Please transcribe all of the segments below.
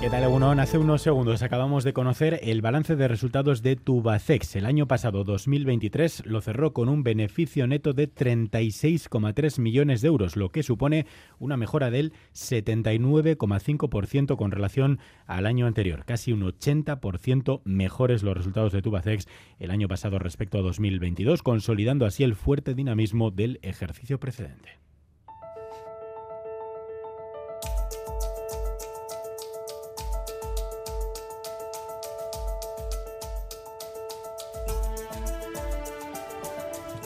¿Qué tal, Egunon? Hace unos segundos acabamos de conocer el balance de resultados de Tubacex. El año pasado, 2023, lo cerró con un beneficio neto de 36,3 millones de euros, lo que supone una mejora del 79,5% con relación al año anterior. Casi un 80% mejores los resultados de Tubacex el año pasado respecto a 2022, consolidando así el fuerte dinamismo del ejercicio precedente.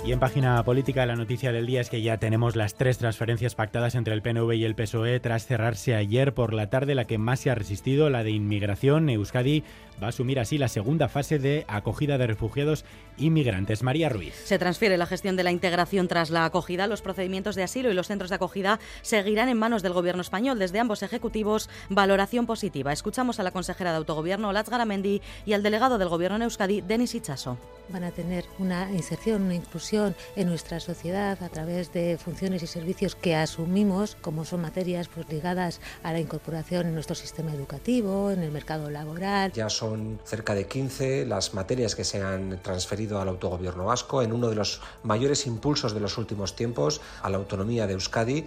Y en página política la noticia del día es que ya tenemos las tres transferencias pactadas entre el PNV y el PSOE tras cerrarse ayer por la tarde la que más se ha resistido, la de inmigración. Euskadi va a asumir así la segunda fase de acogida de refugiados inmigrantes. María Ruiz. Se transfiere la gestión de la integración tras la acogida. Los procedimientos de asilo y los centros de acogida seguirán en manos del Gobierno español. Desde ambos ejecutivos, valoración positiva. Escuchamos a la consejera de Autogobierno, Lats Garamendi, y al delegado del Gobierno en Euskadi, Denis Ichaso. Van a tener una inserción, una inclusión en nuestra sociedad a través de funciones y servicios que asumimos, como son materias pues, ligadas a la incorporación en nuestro sistema educativo, en el mercado laboral. Ya son cerca de 15 las materias que se han transferido al autogobierno vasco en uno de los mayores impulsos de los últimos tiempos a la autonomía de Euskadi.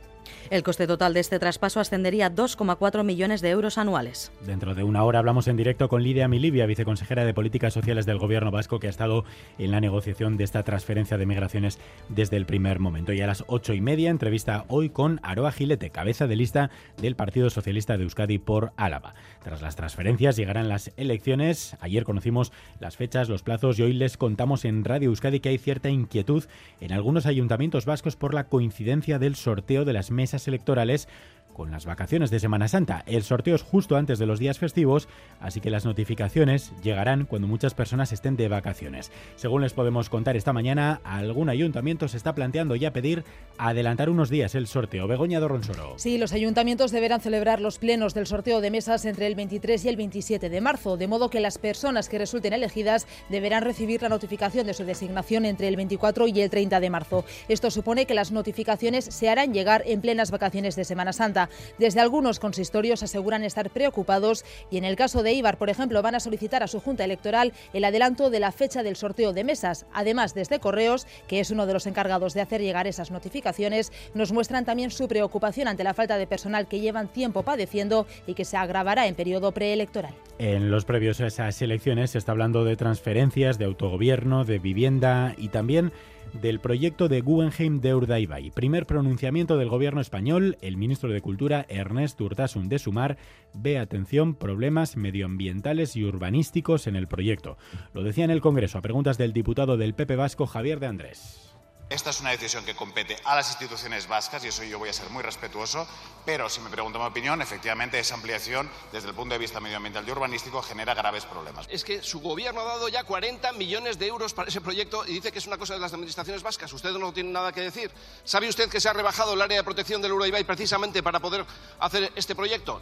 El coste total de este traspaso ascendería a 2,4 millones de euros anuales. Dentro de una hora hablamos en directo con Lidia Milivia, viceconsejera de Políticas Sociales del Gobierno Vasco, que ha estado en la negociación de esta transferencia de migraciones desde el primer momento. Y a las ocho y media, entrevista hoy con Aroa Gilete, cabeza de lista del Partido Socialista de Euskadi por Álava. Tras las transferencias llegarán las elecciones. Ayer conocimos las fechas, los plazos y hoy les contamos en Radio Euskadi que hay cierta inquietud en algunos ayuntamientos vascos por la coincidencia del sorteo de las mesas electorales con las vacaciones de Semana Santa. El sorteo es justo antes de los días festivos, así que las notificaciones llegarán cuando muchas personas estén de vacaciones. Según les podemos contar esta mañana, algún ayuntamiento se está planteando ya pedir adelantar unos días el sorteo. Begoña Dorronsoro. Sí, los ayuntamientos deberán celebrar los plenos del sorteo de mesas entre el 23 y el 27 de marzo, de modo que las personas que resulten elegidas deberán recibir la notificación de su designación entre el 24 y el 30 de marzo. Esto supone que las notificaciones se harán llegar en plenas vacaciones de Semana Santa. Desde algunos consistorios aseguran estar preocupados y en el caso de Ibar, por ejemplo, van a solicitar a su Junta Electoral el adelanto de la fecha del sorteo de mesas. Además, desde Correos, que es uno de los encargados de hacer llegar esas notificaciones, nos muestran también su preocupación ante la falta de personal que llevan tiempo padeciendo y que se agravará en periodo preelectoral. En los previos a esas elecciones se está hablando de transferencias, de autogobierno, de vivienda y también del proyecto de Guggenheim de Urdaibai. Primer pronunciamiento del gobierno español, el ministro de Cultura Ernest Urtasun de Sumar ve atención problemas medioambientales y urbanísticos en el proyecto. Lo decía en el Congreso a preguntas del diputado del PP Vasco Javier de Andrés. Esta es una decisión que compete a las instituciones vascas y eso yo voy a ser muy respetuoso, pero si me pregunto mi opinión, efectivamente esa ampliación desde el punto de vista medioambiental y urbanístico genera graves problemas. Es que su gobierno ha dado ya 40 millones de euros para ese proyecto y dice que es una cosa de las administraciones vascas. Usted no tiene nada que decir. ¿Sabe usted que se ha rebajado el área de protección del Uraibay precisamente para poder hacer este proyecto?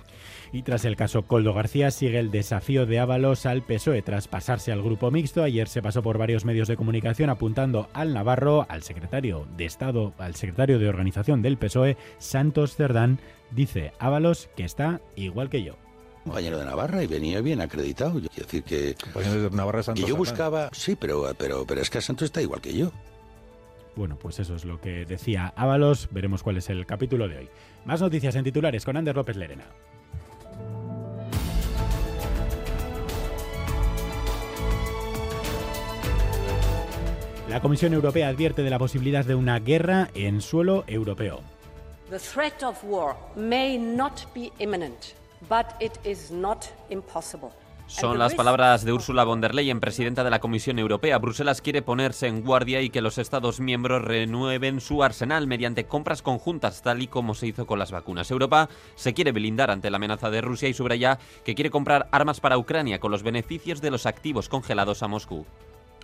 Y tras el caso Coldo García sigue el desafío de Ábalos al PSOE tras pasarse al grupo mixto. Ayer se pasó por varios medios de comunicación apuntando al Navarro, al secretario de Estado, al secretario de Organización del PSOE, Santos Cerdán, dice Ábalos que está igual que yo compañero de Navarra y venía bien acreditado. Quiero decir que, de Navarra, Santos que yo buscaba, sí, pero, pero, pero es que Santos está igual que yo. Bueno, pues eso es lo que decía Ábalos. Veremos cuál es el capítulo de hoy. Más noticias en titulares con Ander López Lerena. La Comisión Europea advierte de la posibilidad de una guerra en suelo europeo. The threat of war may not be imminent, but it is not impossible. Son las palabras de Ursula von der Leyen, presidenta de la Comisión Europea. Bruselas quiere ponerse en guardia y que los Estados miembros renueven su arsenal mediante compras conjuntas, tal y como se hizo con las vacunas. Europa se quiere blindar ante la amenaza de Rusia y subraya que quiere comprar armas para Ucrania con los beneficios de los activos congelados a Moscú.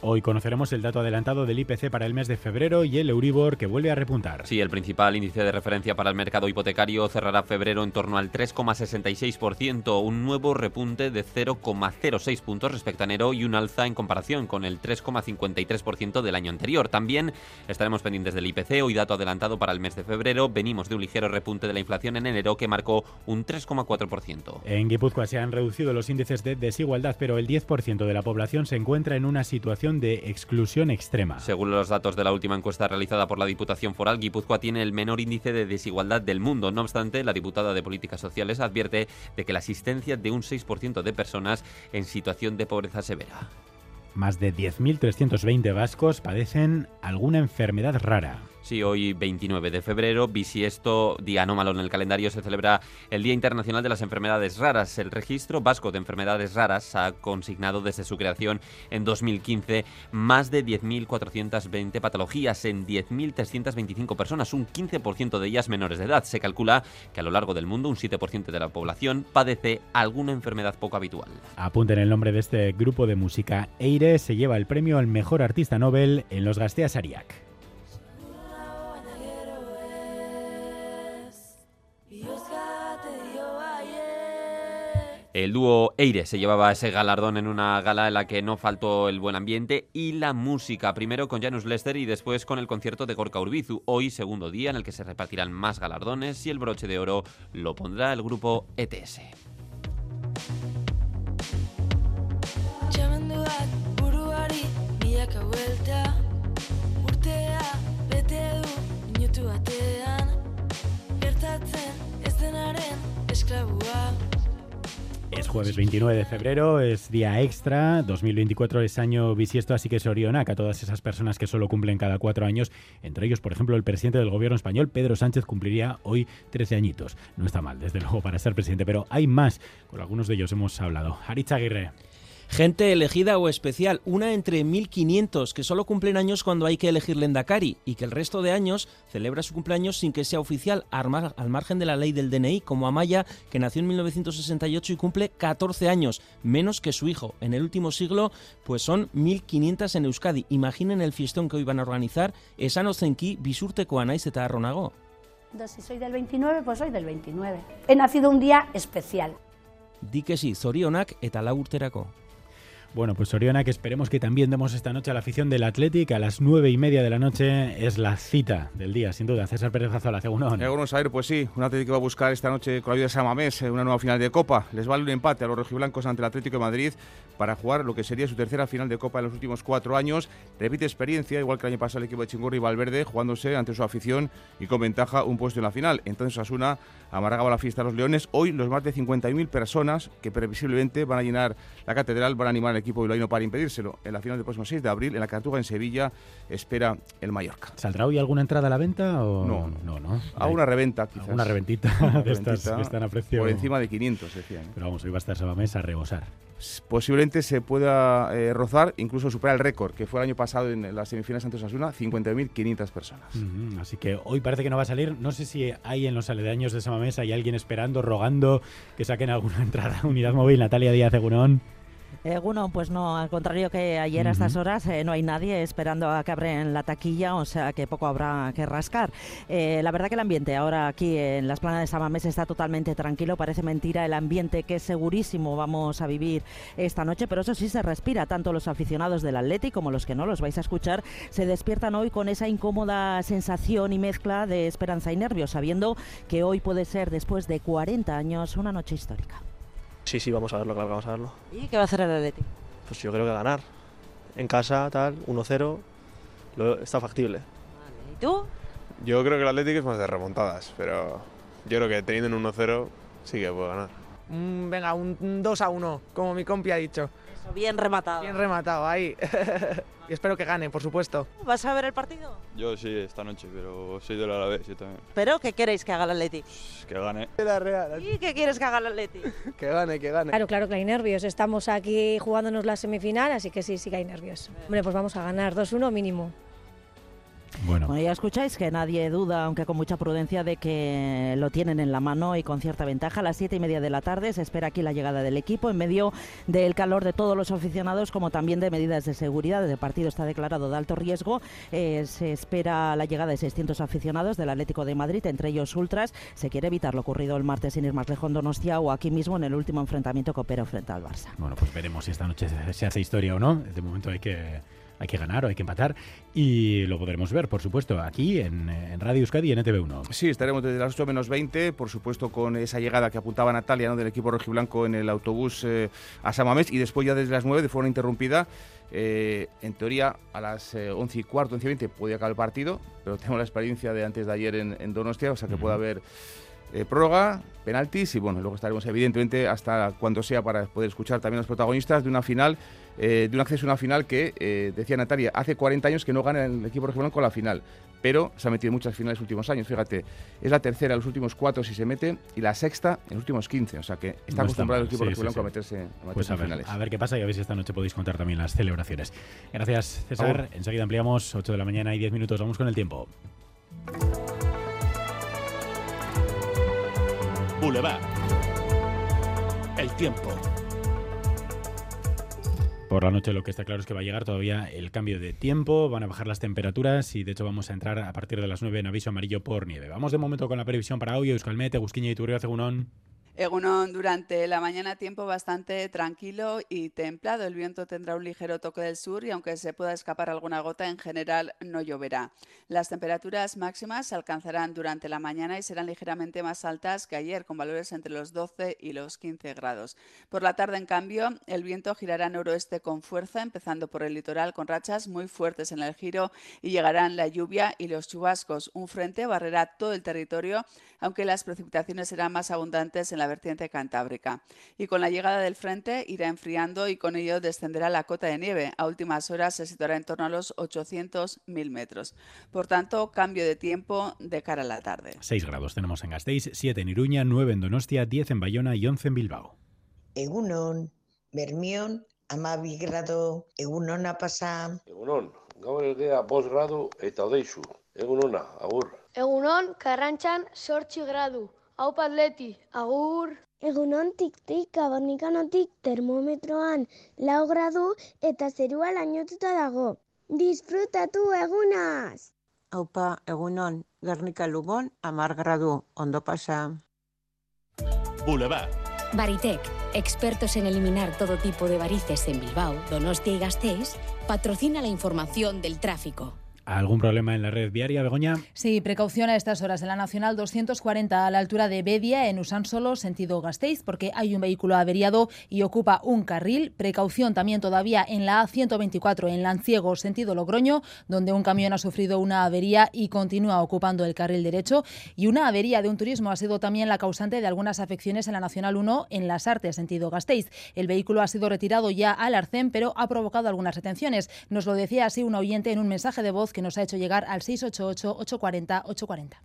Hoy conoceremos el dato adelantado del IPC para el mes de febrero y el Euribor que vuelve a repuntar. Sí, el principal índice de referencia para el mercado hipotecario cerrará febrero en torno al 3,66%, un nuevo repunte de 0,06 puntos respecto a enero y un alza en comparación con el 3,53% del año anterior. También estaremos pendientes del IPC, hoy dato adelantado para el mes de febrero. Venimos de un ligero repunte de la inflación en enero que marcó un 3,4%. En Guipúzcoa se han reducido los índices de desigualdad, pero el 10% de la población se encuentra en una situación de exclusión extrema. Según los datos de la última encuesta realizada por la Diputación Foral, Guipúzcoa tiene el menor índice de desigualdad del mundo. No obstante, la diputada de Políticas Sociales advierte de que la existencia de un 6% de personas en situación de pobreza severa. Más de 10.320 vascos padecen alguna enfermedad rara. Hoy 29 de febrero, bisiesto, día anómalo en el calendario, se celebra el Día Internacional de las Enfermedades Raras. El registro vasco de enfermedades raras ha consignado desde su creación en 2015 más de 10.420 patologías en 10.325 personas, un 15% de ellas menores de edad. Se calcula que a lo largo del mundo un 7% de la población padece alguna enfermedad poco habitual. Apunten el nombre de este grupo de música. Eire se lleva el premio al mejor artista Nobel en los Gasteas Ariak. El dúo Eire se llevaba ese galardón en una gala en la que no faltó el buen ambiente y la música, primero con Janus Lester y después con el concierto de Gorka Urbizu. Hoy, segundo día en el que se repartirán más galardones y el broche de oro lo pondrá el grupo ETS. Es jueves 29 de febrero, es día extra, 2024 es año bisiesto, así que Sorionac a todas esas personas que solo cumplen cada cuatro años, entre ellos, por ejemplo, el presidente del gobierno español, Pedro Sánchez, cumpliría hoy 13 añitos. No está mal, desde luego, para ser presidente, pero hay más, con algunos de ellos hemos hablado. Aritz Aguirre. Gente elegida o especial, una entre 1500 que solo cumplen años cuando hay que elegir Lendakari y que el resto de años celebra su cumpleaños sin que sea oficial al margen de la ley del DNI, como Amaya, que nació en 1968 y cumple 14 años, menos que su hijo. En el último siglo, pues son 1500 en Euskadi. Imaginen el fiestón que hoy van a organizar, esan zenki bisurteko anaiz eta arronago. Si soy del 29, pues soy del 29. He nacido un día especial. Di que sí, zorionak eta lau urterako. Bueno, pues Soriona, que esperemos que también demos esta noche a la afición del Athletic a las nueve y media de la noche. Es la cita del día, sin duda. César Pérez Azola, Cegunón. Algunos a pues sí, un Atlético va a buscar esta noche con la ayuda de Samamés eh, una nueva final de Copa. Les vale un empate a los rojiblancos ante el Atlético de Madrid para jugar lo que sería su tercera final de Copa en los últimos cuatro años. Repite experiencia, igual que el año pasado el equipo de Chingurri y Valverde, jugándose ante su afición y con ventaja un puesto en la final. Entonces Asuna amargaba la fiesta a los Leones. Hoy los más de 50.000 personas que previsiblemente van a llenar la catedral van a animar al equipo bilbaíno para impedir en la final del próximo 6 de abril, en la Cartuja, en Sevilla, espera el Mallorca. ¿Saldrá hoy alguna entrada a la venta o no? No, no. A una reventa, quizás. Una reventita de estas que están a precio... Por encima de 500, decían. ¿eh? Pero vamos, hoy va a estar Sabamés a rebosar. Posiblemente se pueda eh, rozar, incluso superar el récord que fue el año pasado en las semifinales ante Osasuna, 50.500 personas. así que hoy parece que no va a salir. No sé si hay en los aledaños de Sabamés, hay alguien esperando, rogando que saquen alguna entrada. Unidad móvil, Natalia Díaz Egunón. Eh, pues no, al contrario que ayer a estas horas eh, no hay nadie esperando a que abren la taquilla, o sea que poco habrá que rascar. Eh, la verdad que el ambiente ahora aquí en las planas de Samamés está totalmente tranquilo, parece mentira el ambiente que segurísimo vamos a vivir esta noche, pero eso sí se respira, tanto los aficionados del Atleti como los que no los vais a escuchar, se despiertan hoy con esa incómoda sensación y mezcla de esperanza y nervios, sabiendo que hoy puede ser, después de 40 años, una noche histórica. Sí, sí, vamos a verlo, claro que vamos a verlo. ¿Y qué va a hacer el Atleti? Pues yo creo que ganar. En casa, tal, 1-0, está factible. Vale. ¿Y tú? Yo creo que el Atlético es más de remontadas, pero yo creo que teniendo un 1-0 sí que puede ganar. venga, un 2 1, como mi compi ha dicho. Eso, bien rematado. Bien rematado, ahí. y espero que gane, por supuesto. ¿Vas a ver el partido? Yo sí, esta noche, pero soy del Alavés, yo también. ¿Pero qué queréis que haga el Atleti? Pues que gane. La Real. ¿Y qué quieres que haga el Atleti? que gane, que gane. Claro, claro que hay nervios. Estamos aquí jugándonos la semifinal, así que sí, sí que hay nervios. Hombre, pues vamos a ganar 2-1 mínimo. Bueno. ya escucháis que nadie duda, aunque con mucha prudencia, de que lo tienen en la mano y con cierta ventaja. A las siete y media de la tarde se espera aquí la llegada del equipo en medio del calor de todos los aficionados, como también de medidas de seguridad. El partido está declarado de alto riesgo. Eh, se espera la llegada de 600 aficionados del Atlético de Madrid, entre ellos ultras. Se quiere evitar lo ocurrido el martes sin ir más lejos en Donostia o aquí mismo en el último enfrentamiento que operó frente al Barça. Bueno, pues veremos si esta noche se hace historia o no. De momento hay que hay que ganar o hay que empatar y lo podremos ver, por supuesto, aquí en, Radio Euskadi y en ETV1. Sí, estaremos desde las 8 menos 20, por supuesto con esa llegada que apuntaba Natalia ¿no? del equipo rojiblanco en el autobús eh, a Samamés y después ya desde las 9 de forma interrumpida. Eh, en teoría a las 11 eh, y cuarto, 11 y 20 podía acabar el partido, pero tengo la experiencia de antes de ayer en, Donostia, o sea que puede haber prórroga, penaltis y bueno, luego estaremos evidentemente hasta cuando sea para poder escuchar también a los protagonistas de una final eh, de un acceso a una final que, eh, decía Natalia, hace 40 años que no gana el equipo regional con la final, pero se ha metido en muchas finales en los últimos años. Fíjate, es la tercera en los últimos cuatro si se mete y la sexta en los últimos 15. O sea que está acostumbrado el equipo sí, a meterse, pues a ver, finales. A ver qué pasa y a ver si esta noche podéis contar también las celebraciones. Gracias, César. Enseguida ampliamos 8 de la mañana y 10 minutos. Vamos con el tiempo. Boulevard. El tiempo. Por la noche lo que está claro es que va a llegar todavía el cambio de tiempo, van a bajar las temperaturas y de hecho vamos a entrar a partir de las 9 en aviso amarillo por nieve. Vamos de momento con la previsión para hoy, Euskalmete, Busquiña y Turrio, Según Egunon, durante la mañana tiempo bastante tranquilo y templado. El viento tendrá un ligero toque del sur y aunque se pueda escapar alguna gota, en general no lloverá. Las temperaturas máximas se alcanzarán durante la mañana y serán ligeramente más altas que ayer, con valores entre los 12 y los 15 grados. Por la tarde, en cambio, el viento girará noroeste con fuerza, empezando por el litoral con rachas muy fuertes en el giro y llegarán la lluvia y los chubascos. Un frente barrerá todo el territorio, aunque las precipitaciones serán más abundantes en la vertiente cantábrica. Y con la llegada del frente irá enfriando y con ello descenderá la cota de nieve. A últimas horas se situará en torno a los 800.000 metros. Por tanto, cambio de tiempo de cara a la tarde. 6 grados tenemos en Gasteiz, 7 en Iruña, 9 en Donostia, 10 en Bayona y 11 en Bilbao. Egunon, Bermión, amabi grado, egunon pasa. Egunon, gaur egea bos grado eta odeizu. Egunona, agur. Egunon, karrantxan, sortxi gradu. Hau patleti, agur. Egunon tik-tik, abanikanotik termometroan lau gradu eta zerua lainotuta dago. Disfrutatu egunaz! Haupa, egunon, Gernika Lubon, amar gradu, ondo pasa. Boulevard. Baritec, expertos en eliminar todo tipo de varices en Bilbao, Donostia y Gasteiz, patrocina la información del tráfico. ¿Algún problema en la red viaria, Begoña? Sí, precaución a estas horas en la Nacional 240 a la altura de Bedia, en Usánsolo, sentido Gasteiz, porque hay un vehículo averiado y ocupa un carril. Precaución también todavía en la A124 en Lanciego, sentido Logroño, donde un camión ha sufrido una avería y continúa ocupando el carril derecho. Y una avería de un turismo ha sido también la causante de algunas afecciones en la Nacional 1 en Las Artes, sentido Gasteiz. El vehículo ha sido retirado ya al Arcén, pero ha provocado algunas retenciones. Nos lo decía así un oyente en un mensaje de voz que nos ha hecho llegar al 688-840-840.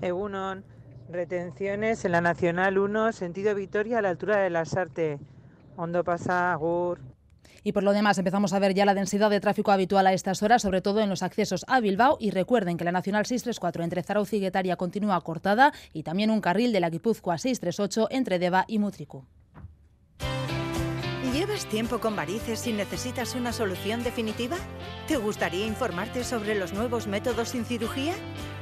Egunon, retenciones en la Nacional 1, sentido Vitoria a la altura de la Sarte. Hondo pasa, Agur. Y por lo demás empezamos a ver ya la densidad de tráfico habitual a estas horas, sobre todo en los accesos a Bilbao. Y recuerden que la Nacional 634 entre Zarauz y Guetaria continúa cortada y también un carril de la Guipúzcoa 638 entre Deva y Mutriku. ¿Llevas tiempo con varices y necesitas una solución definitiva? ¿Te gustaría informarte sobre los nuevos métodos sin cirugía?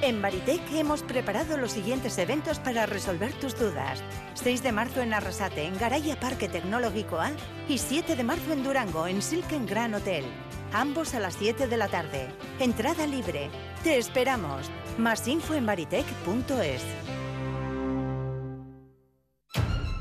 En Baritec hemos preparado los siguientes eventos para resolver tus dudas. 6 de marzo en Arrasate, en Garaya Parque Tecnológico A, y 7 de marzo en Durango, en Silken Gran Hotel. Ambos a las 7 de la tarde. Entrada libre. Te esperamos. Más info en baritec.es.